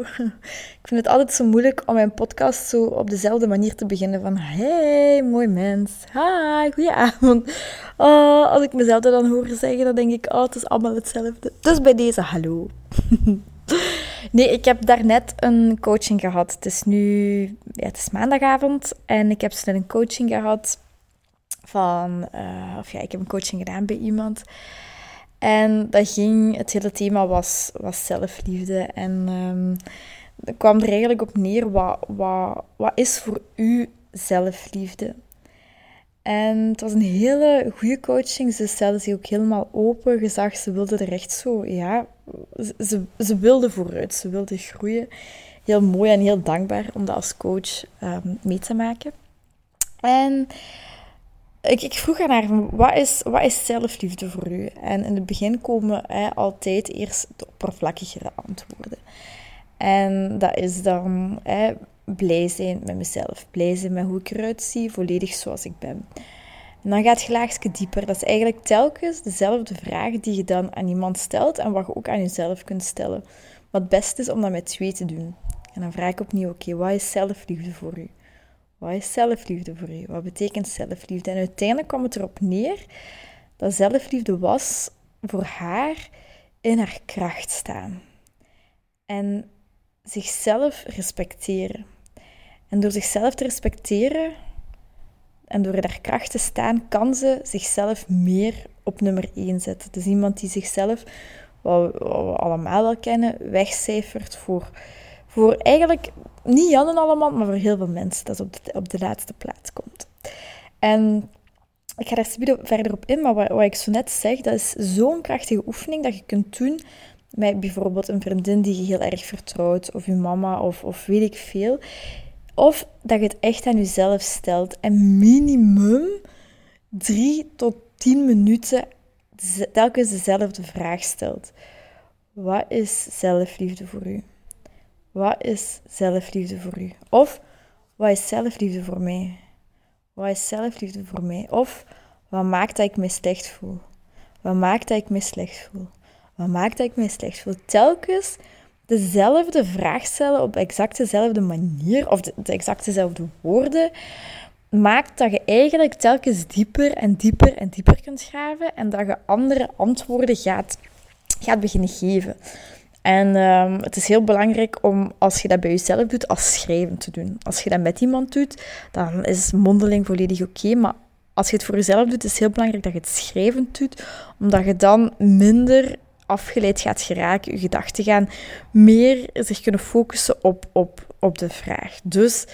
Ik vind het altijd zo moeilijk om mijn podcast zo op dezelfde manier te beginnen van hey, mooi mens. Hi, goedenavond. Oh, als ik mezelf dan hoor zeggen, dan denk ik, oh, het is allemaal hetzelfde. Dus bij deze, hallo. Nee, ik heb daarnet een coaching gehad. Het is nu, ja, het is maandagavond en ik heb net een coaching gehad van, uh, of ja, ik heb een coaching gedaan bij iemand. En dat ging, het hele thema was, was zelfliefde. En um, het kwam er eigenlijk op neer, wat, wat, wat is voor u zelfliefde? En het was een hele goede coaching. Ze stelde zich ook helemaal open. Je zag, ze wilde er echt zo, ja, ze, ze wilde vooruit. Ze wilde groeien. Heel mooi en heel dankbaar om dat als coach um, mee te maken. En ik, ik vroeg aan haar, wat is, wat is zelfliefde voor u? En in het begin komen hè, altijd eerst de oppervlakkigere antwoorden. En dat is dan hè, blij zijn met mezelf, blij zijn met hoe ik eruit zie, volledig zoals ik ben. En dan gaat je laagje dieper. Dat is eigenlijk telkens dezelfde vraag die je dan aan iemand stelt en wat je ook aan jezelf kunt stellen. Wat het beste is om dat met twee te doen. En dan vraag ik opnieuw, oké, wat is zelfliefde voor u? Wat is zelfliefde voor u? Wat betekent zelfliefde? En uiteindelijk kwam het erop neer dat zelfliefde was voor haar in haar kracht staan. En zichzelf respecteren. En door zichzelf te respecteren en door in haar kracht te staan, kan ze zichzelf meer op nummer 1 zetten. Is iemand die zichzelf, wat we allemaal wel kennen, wegcijfert voor voor eigenlijk niet Jan en allemaal, maar voor heel veel mensen dat op de, op de laatste plaats komt. En ik ga daar verder op in, maar wat, wat ik zo net zeg, dat is zo'n krachtige oefening dat je kunt doen met bijvoorbeeld een vriendin die je heel erg vertrouwt, of je mama, of, of weet ik veel. Of dat je het echt aan jezelf stelt en minimum drie tot tien minuten telkens dezelfde vraag stelt. Wat is zelfliefde voor u? Wat is zelfliefde voor u? Of wat is zelfliefde voor mij? Wat is zelfliefde voor mij? Of wat maakt dat ik me slecht voel? Wat maakt dat ik me slecht voel? Wat maakt dat ik me slecht voel? Telkens dezelfde vraag stellen op exact dezelfde manier of de, exact dezelfde woorden maakt dat je eigenlijk telkens dieper en dieper en dieper kunt graven en dat je andere antwoorden gaat, gaat beginnen geven. En um, het is heel belangrijk om, als je dat bij jezelf doet, als schrijven te doen. Als je dat met iemand doet, dan is mondeling volledig oké. maar als je het voor jezelf doet, is het heel belangrijk dat je het schrijven doet, omdat je dan minder afgeleid gaat geraken. Je gedachten gaan meer zich kunnen focussen op, op, op de vraag. Dus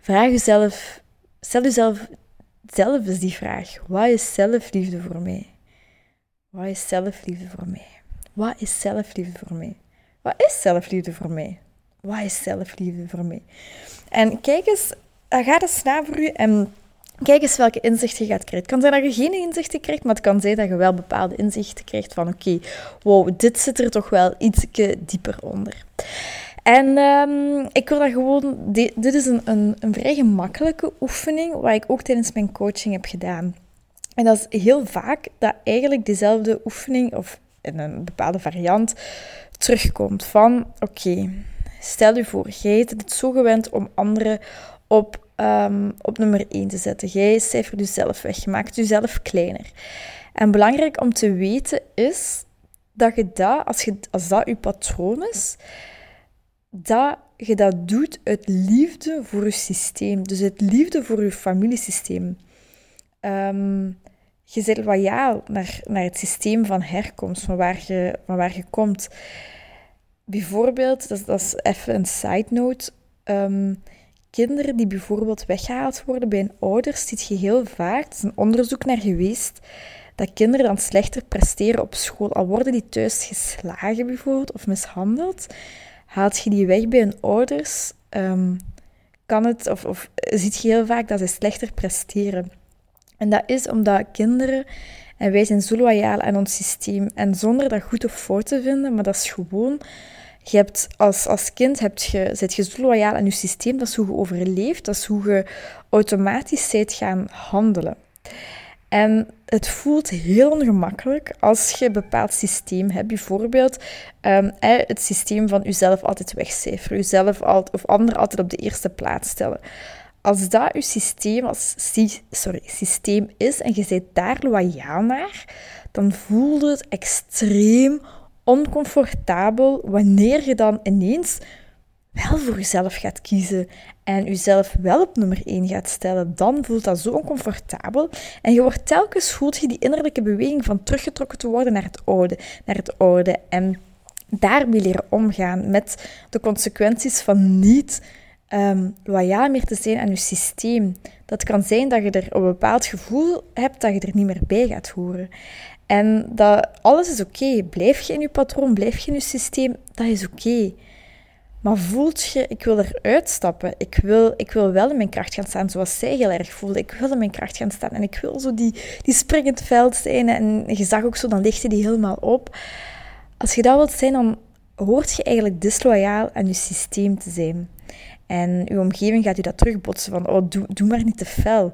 vraag jezelf, stel jezelf zelf eens die vraag. Wat is zelfliefde voor mij? Wat is zelfliefde voor mij? Wat is zelfliefde voor mij? Wat is zelfliefde voor mij? Wat is zelfliefde voor mij? En kijk eens, ga eens na voor u en kijk eens welke inzichten je gaat krijgen. Het kan zijn dat je geen inzichten krijgt, maar het kan zijn dat je wel bepaalde inzichten krijgt van oké, wow, dit zit er toch wel iets dieper onder. En um, ik wil dat gewoon, dit is een, een, een vrij gemakkelijke oefening, wat ik ook tijdens mijn coaching heb gedaan. En dat is heel vaak dat eigenlijk dezelfde oefening, of in een bepaalde variant, terugkomt van, oké, stel je voor, jij bent het zo gewend om anderen op, um, op nummer 1 te zetten. Jij cijfert jezelf weg, je maakt jezelf kleiner. En belangrijk om te weten is dat je dat, als, je, als dat je patroon is, dat je dat doet uit liefde voor je systeem. Dus uit liefde voor je familiesysteem. Um, je bent loyaal naar, naar het systeem van herkomst, van waar je, van waar je komt. Bijvoorbeeld, dat, dat is even een side note, um, kinderen die bijvoorbeeld weggehaald worden bij een ouders, ziet je heel vaak, er is een onderzoek naar geweest, dat kinderen dan slechter presteren op school. Al worden die thuis geslagen bijvoorbeeld, of mishandeld, haalt je die weg bij een ouders, um, kan het, of, of ziet je heel vaak dat ze slechter presteren. En dat is omdat kinderen En wij zijn zo loyaal aan ons systeem. En zonder dat goed of fout te vinden, maar dat is gewoon... Je hebt als, als kind hebt je, zit je zo loyaal aan je systeem, dat is hoe je overleeft, dat is hoe je automatisch bent gaan handelen. En het voelt heel ongemakkelijk als je een bepaald systeem hebt. Bijvoorbeeld um, het systeem van jezelf altijd wegcijferen, jezelf altijd, of anderen altijd op de eerste plaats stellen. Als dat je systeem, als, sorry, systeem is en je bent daar loyaal naar, dan voelt het extreem oncomfortabel wanneer je dan ineens wel voor jezelf gaat kiezen en jezelf wel op nummer 1 gaat stellen, dan voelt dat zo oncomfortabel. En je wordt telkens, voelt je die innerlijke beweging van teruggetrokken te worden naar het oude, naar het oude. En daar wil leren omgaan met de consequenties van niet um, loyaal meer te zijn aan je systeem. Dat kan zijn dat je er een bepaald gevoel hebt dat je er niet meer bij gaat horen. En dat alles is oké. Blijf je in je patroon, blijf je in je systeem, dat is oké. Maar voelt je, ik wil eruit stappen. Ik wil, ik wil wel in mijn kracht gaan staan, zoals zij heel erg voelde. Ik wil in mijn kracht gaan staan en ik wil zo die, die springend veld zijn. En je zag ook zo, dan lichtte die helemaal op. Als je dat wilt zijn, dan hoort je eigenlijk disloyaal aan je systeem te zijn. En je omgeving gaat je dat terugbotsen van, oh, doe, maar niet te fel.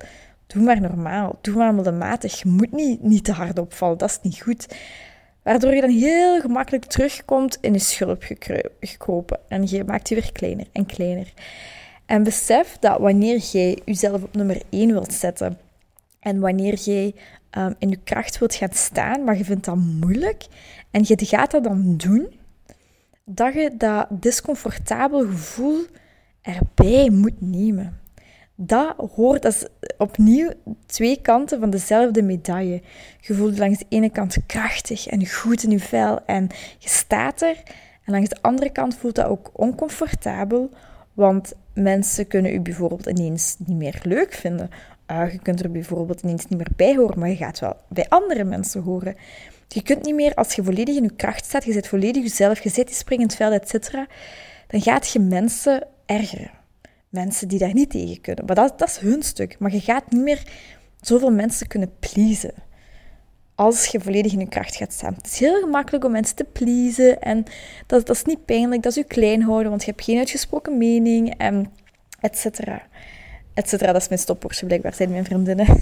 Doe maar normaal. Doe maar middelmatig. Je moet niet, niet te hard opvallen. Dat is niet goed. Waardoor je dan heel gemakkelijk terugkomt in je schulp gekropen. En je maakt je weer kleiner en kleiner. En besef dat wanneer jij jezelf op nummer 1 wilt zetten en wanneer jij um, in je kracht wilt gaan staan, maar je vindt dat moeilijk en je gaat dat dan doen, dat je dat discomfortabel gevoel erbij moet nemen. Dat hoort, is opnieuw twee kanten van dezelfde medaille. Je voelt langs de ene kant krachtig en goed in je vel en je staat er. En langs de andere kant voelt dat ook oncomfortabel, want mensen kunnen u bijvoorbeeld ineens niet meer leuk vinden. Uh, je kunt er bijvoorbeeld ineens niet meer bij horen, maar je gaat wel bij andere mensen horen. Je kunt niet meer, als je volledig in je kracht staat, je zit volledig jezelf, je zit in springend vel, etc., dan gaat je mensen ergeren mensen die daar niet tegen kunnen. Maar dat, dat is hun stuk. Maar je gaat niet meer zoveel mensen kunnen pleasen als je volledig in je kracht gaat staan. Het is heel gemakkelijk om mensen te pleasen en dat, dat is niet pijnlijk, dat is je klein houden, want je hebt geen uitgesproken mening en et cetera. Et cetera, dat is mijn stopwoordje blijkbaar, zijn mijn vriendinnen.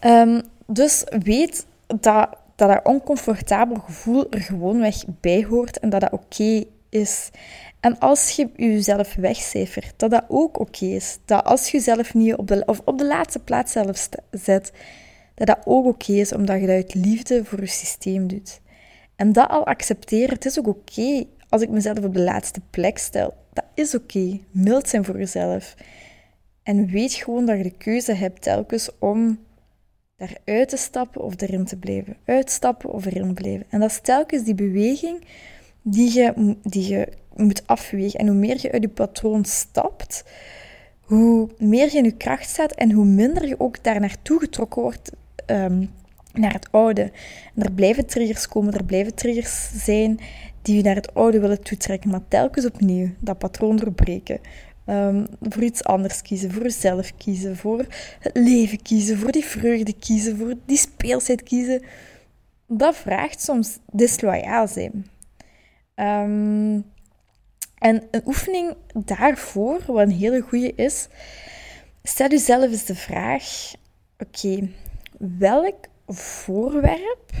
um, dus weet dat, dat dat oncomfortabel gevoel er gewoonweg bij hoort en dat dat oké is. En als je jezelf wegcijfert, dat dat ook oké is. Dat als je jezelf niet op de, of op de laatste plaats zelf zet, dat dat ook oké is, omdat je dat uit liefde voor je systeem doet. En dat al accepteren, het is ook oké als ik mezelf op de laatste plek stel. Dat is oké. Mild zijn voor jezelf. En weet gewoon dat je de keuze hebt telkens om daaruit te stappen of erin te blijven. Uitstappen of erin blijven. En dat is telkens die beweging die je, die je moet afwegen. En hoe meer je uit je patroon stapt, hoe meer je in je kracht staat en hoe minder je ook daar naartoe getrokken wordt ehm, naar het oude. En er blijven triggers komen, er blijven triggers zijn die je naar het oude willen toetrekken, maar telkens opnieuw dat patroon doorbreken. Um, voor iets anders kiezen, voor jezelf kiezen, voor het leven kiezen, voor die vreugde kiezen, voor die speelsheid kiezen. Dat vraagt soms disloyaal zijn. Um, en een oefening daarvoor, wat een hele goede is, stel jezelf eens de vraag: oké, welk voorwerp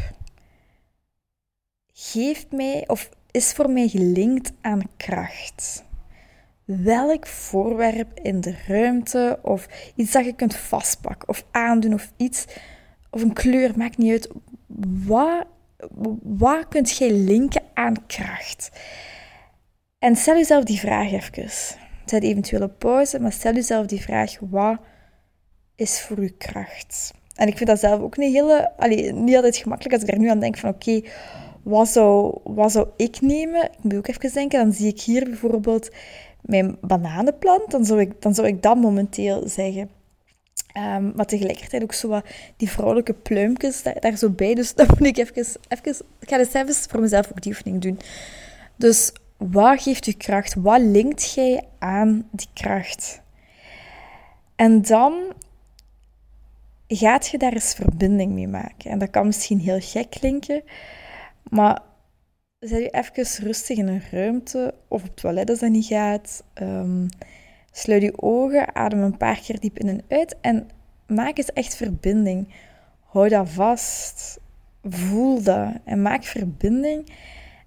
geeft mij of is voor mij gelinkt aan kracht? Welk voorwerp in de ruimte of iets dat je kunt vastpakken of aandoen of iets, of een kleur, maakt niet uit. Wat, wat kunt jij linken aan kracht? En stel jezelf die vraag even. Zet eventueel op pauze, maar stel jezelf die vraag: wat is voor u kracht? En ik vind dat zelf ook een hele, allee, niet altijd gemakkelijk als ik er nu aan denk van oké, wat, zou, wat zou ik nemen? Ik moet ook even denken, dan zie ik hier bijvoorbeeld mijn bananenplant, dan zou ik, dan zou ik dat momenteel zeggen. Um, maar tegelijkertijd ook zo wat die vrouwelijke pluimpjes daar, zo bij. Dus dan moet ik even, even, ik ga dus even voor mezelf ook die oefening doen. Dus wat geeft u kracht? Wat linkt jij aan die kracht? En dan gaat je daar eens verbinding mee maken. En dat kan misschien heel gek klinken, maar zet je even rustig in een ruimte of op het toilet als dat niet gaat. Um, sluit je ogen, adem een paar keer diep in en uit en maak eens echt verbinding. Hou dat vast. Voel dat en maak verbinding.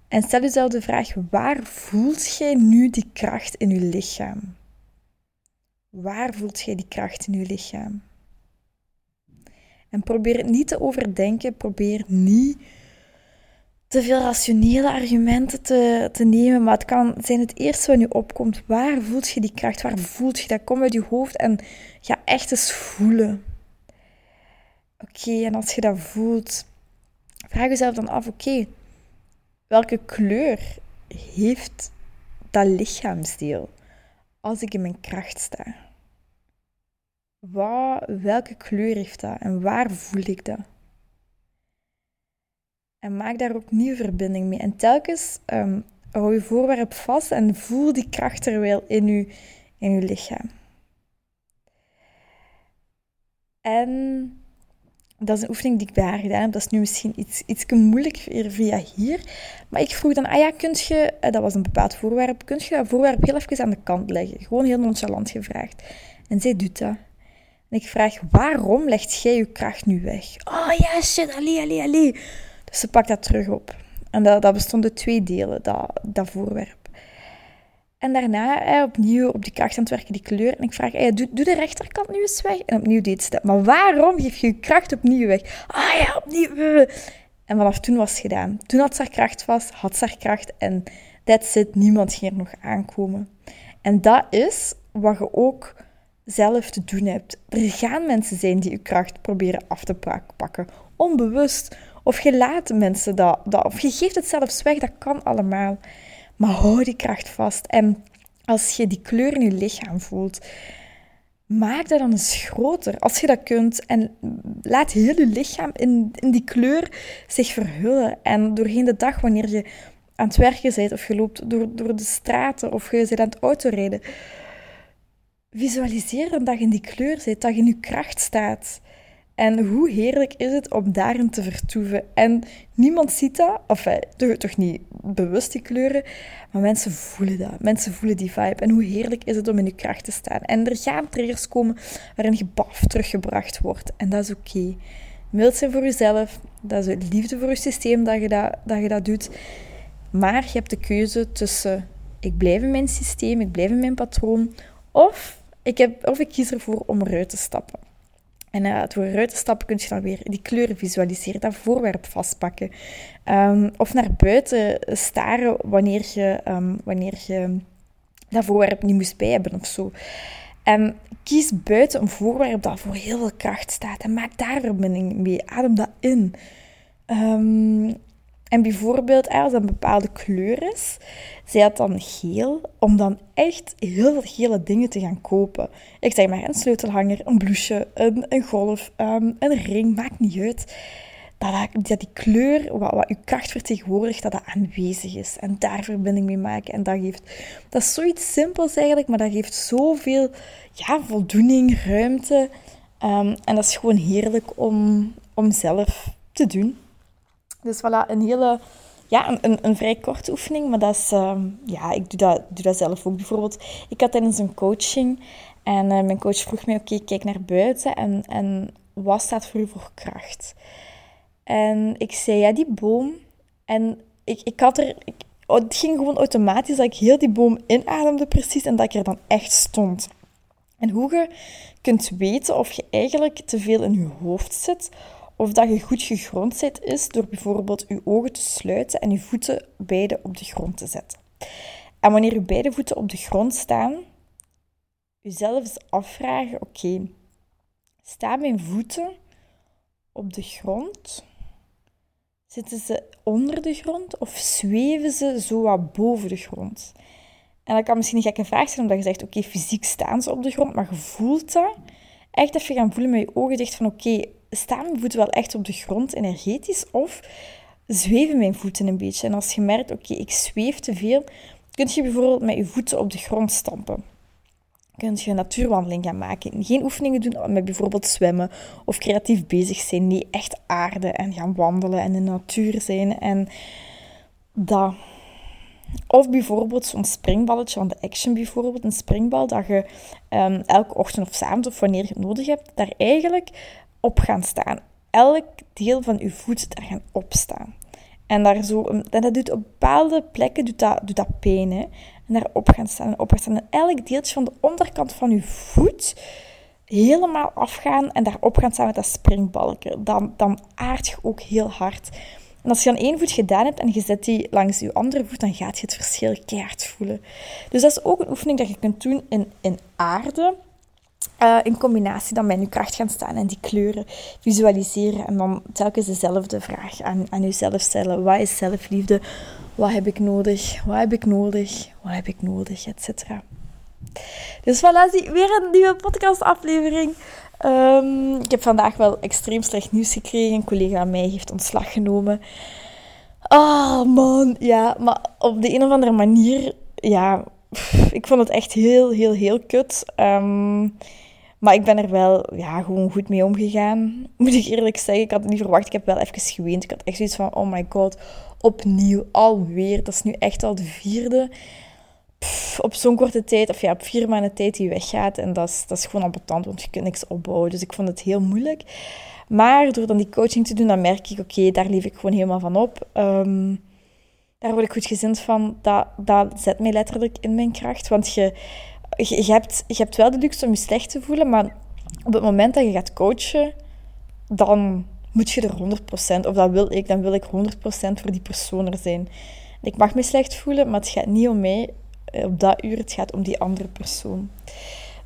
En stel jezelf de vraag: waar voelt jij nu die kracht in je lichaam? Waar voelt jij die kracht in je lichaam? En probeer het niet te overdenken. Probeer niet te veel rationele argumenten te, te nemen. Maar het kan zijn het eerste wat nu opkomt. Waar voelt je die kracht? Waar voelt je dat? Kom uit je hoofd en ga echt eens voelen. Oké, en als je dat voelt, vraag jezelf dan af: oké, welke kleur heeft dat lichaamsdeel als ik in mijn kracht sta? Wat, welke kleur heeft dat en waar voel ik dat? En maak daar ook nieuwe verbinding mee. En telkens um, hou je voorwerp vast en voel die kracht er wel in je, in je lichaam. En dat is een oefening die ik bij haar gedaan heb. Dat is nu misschien iets, iets moeilijk via hier. Maar ik vroeg dan, ah ja, kun je, eh, dat was een bepaald voorwerp, kun je dat voorwerp heel even aan de kant leggen? Gewoon heel nonchalant gevraagd. En zij doet dat. En ik vraag, waarom legt jij je kracht nu weg? Oh ja, shit, allee, allee, allee. Ze pakt dat terug op. En dat, dat bestond uit twee delen, dat, dat voorwerp. En daarna opnieuw op die kracht aan het werken, die kleur. En ik vraag, doe, doe de rechterkant nu eens weg. En opnieuw deed ze dat. Maar waarom geef je je kracht opnieuw weg? Ah ja, opnieuw. En vanaf toen was het gedaan. Toen had ze haar kracht vast, had ze haar kracht. En that's it, niemand ging er nog aankomen. En dat is wat je ook zelf te doen hebt. Er gaan mensen zijn die je kracht proberen af te pakken. Onbewust. Of je laat mensen dat, dat. Of je geeft het zelfs weg. Dat kan allemaal. Maar hou die kracht vast. En als je die kleur in je lichaam voelt, maak dat dan eens groter. Als je dat kunt. En laat heel je lichaam in, in die kleur zich verhullen. En doorheen de dag, wanneer je aan het werken bent of je loopt door, door de straten of je bent aan het autorijden, visualiseer dat je in die kleur zit, dat je in je kracht staat. En hoe heerlijk is het om daarin te vertoeven. En niemand ziet dat, of toch, toch niet bewust die kleuren, maar mensen voelen dat. Mensen voelen die vibe. En hoe heerlijk is het om in je kracht te staan. En er gaan triggers komen waarin je baf teruggebracht wordt. En dat is oké. Okay. Mild zijn voor jezelf. Dat is liefde voor je systeem dat je dat, dat je dat doet. Maar je hebt de keuze tussen ik blijf in mijn systeem, ik blijf in mijn patroon, of ik, heb, of ik kies ervoor om eruit te stappen. En uh, door eruit te stappen kun je dan weer die kleuren visualiseren, dat voorwerp vastpakken. Um, of naar buiten staren wanneer je, um, wanneer je dat voorwerp niet moest bij hebben of zo. En kies buiten een voorwerp dat voor heel veel kracht staat en maak daar verbinding mee. Adem dat in. En bijvoorbeeld, als een bepaalde kleur is, zij had dan geel, om dan echt heel veel gele dingen te gaan kopen. Ik zeg maar een sleutelhanger, een blouseje, een, een golf, um, een ring, maakt niet uit. Dat, dat die kleur, wat, uw kracht vertegenwoordigt, dat dat aanwezig is. En daar verbinding mee maken. En dat geeft, dat is zoiets simpels eigenlijk, maar dat geeft zoveel ja, voldoening, ruimte. Um, en dat is gewoon heerlijk om, om zelf te doen. Dus voilà, een hele, ja, een, een, vrij korte oefening, maar dat is, ehm, ja, ik doe dat, doe dat zelf ook. Bijvoorbeeld, ik had tijdens een coaching en uh, mijn coach vroeg mij, oké, kijk naar buiten en, en wat staat voor u voor kracht? En ik zei, ja, die boom. En ik, ik had er, oh, het ging gewoon automatisch dat ik heel die boom inademde precies en dat ik er dan echt stond. En hoe je kunt weten of je eigenlijk te veel in je hoofd zit of dat je goed gegrond zit, is door bijvoorbeeld je ogen te sluiten en je voeten beide op de grond te zetten. En wanneer je beide voeten op de grond staan, jezelf eens afvragen: oké, staan mijn voeten op de grond? Zitten ze onder de grond of zweven ze zo wat boven de grond? En dat kan misschien een gekke vraag zijn, omdat je zegt, oké, fysiek staan ze op de grond, maar je voelt dat. Echt even gaan voelen met je ogen dicht van, oké, staan mijn voeten wel echt op de grond energetisch of zweven mijn voeten een beetje? En als je merkt, oké, ik zweef te veel, kun je bijvoorbeeld met je voeten op de grond stampen. kun je een natuurwandeling gaan maken. Geen oefeningen doen met bijvoorbeeld zwemmen of creatief bezig zijn. Nee, echt aarden en gaan wandelen en in de natuur zijn. En dat. Of bijvoorbeeld zo'n springballetje van de Action bijvoorbeeld. Een springbal dat je um, elke ochtend of avond of wanneer je het nodig hebt, daar eigenlijk op gaan staan. Elk deel van je voet daar gaan opstaan. En daar zo, en dat doet op bepaalde plekken doet dat, doet dat pijn. Hè? En daarop gaan staan en op gaan staan. En elk deeltje van de onderkant van je voet helemaal afgaan en daarop gaan staan met dat springbalken. Dan, dan aard je ook heel hard. En als je dan één voet gedaan hebt en je zet die langs je andere voet, dan gaat je het verschil keihard voelen. Dus dat is ook een oefening dat je kunt doen in, in aarde. Uh, in combinatie dan met je kracht gaan staan en die kleuren visualiseren. En dan telkens dezelfde vraag aan, aan jezelf stellen. Wat is zelfliefde? Wat heb ik nodig? Wat heb ik nodig? Wat heb ik nodig? Etcetera. Dus voilà, weer een nieuwe podcastaflevering. Um, ik heb vandaag wel extreem slecht nieuws gekregen. Een collega aan mij heeft ontslag genomen. Oh man, ja, maar op de een of andere manier, ja, ik vond het echt heel, heel, heel kut. Um, maar ik ben er wel ja, gewoon goed mee omgegaan. Moet ik eerlijk zeggen, ik had het niet verwacht. Ik heb wel even geweend. Ik had echt zoiets van, oh my god, opnieuw, alweer. Dat is nu echt al de vierde. op zo'n korte tijd, of ja, op vier maanden tijd die weggaat. En dat is, dat is gewoon ambetant, want je kunt niks opbouwen. Dus ik vond het heel moeilijk. Maar door dan die coaching te doen, dan merk ik, oké, daar leef ik gewoon helemaal van op. Um, daar word ik goed gezind van. Dat, dat zet mij letterlijk in mijn kracht. Want je, je, hebt, je hebt wel de luxe om je slecht te voelen, maar op het moment dat je gaat coachen, dan moet je er 100%, of dat wil ik, dan wil ik 100% voor die persoon er zijn. Ik mag me slecht voelen, maar het gaat niet om mij eh, op dat uur, het gaat om die andere persoon.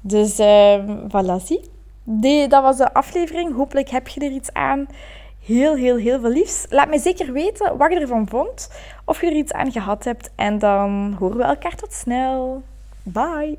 Dus uh, voilà, zie. Die, dat was de aflevering. Hopelijk heb je er iets aan heel, heel, heel veel liefs. Laat mij zeker weten wat je ervan vond. Of je er iets aan gehad hebt. En dan horen we elkaar tot snel. Bye!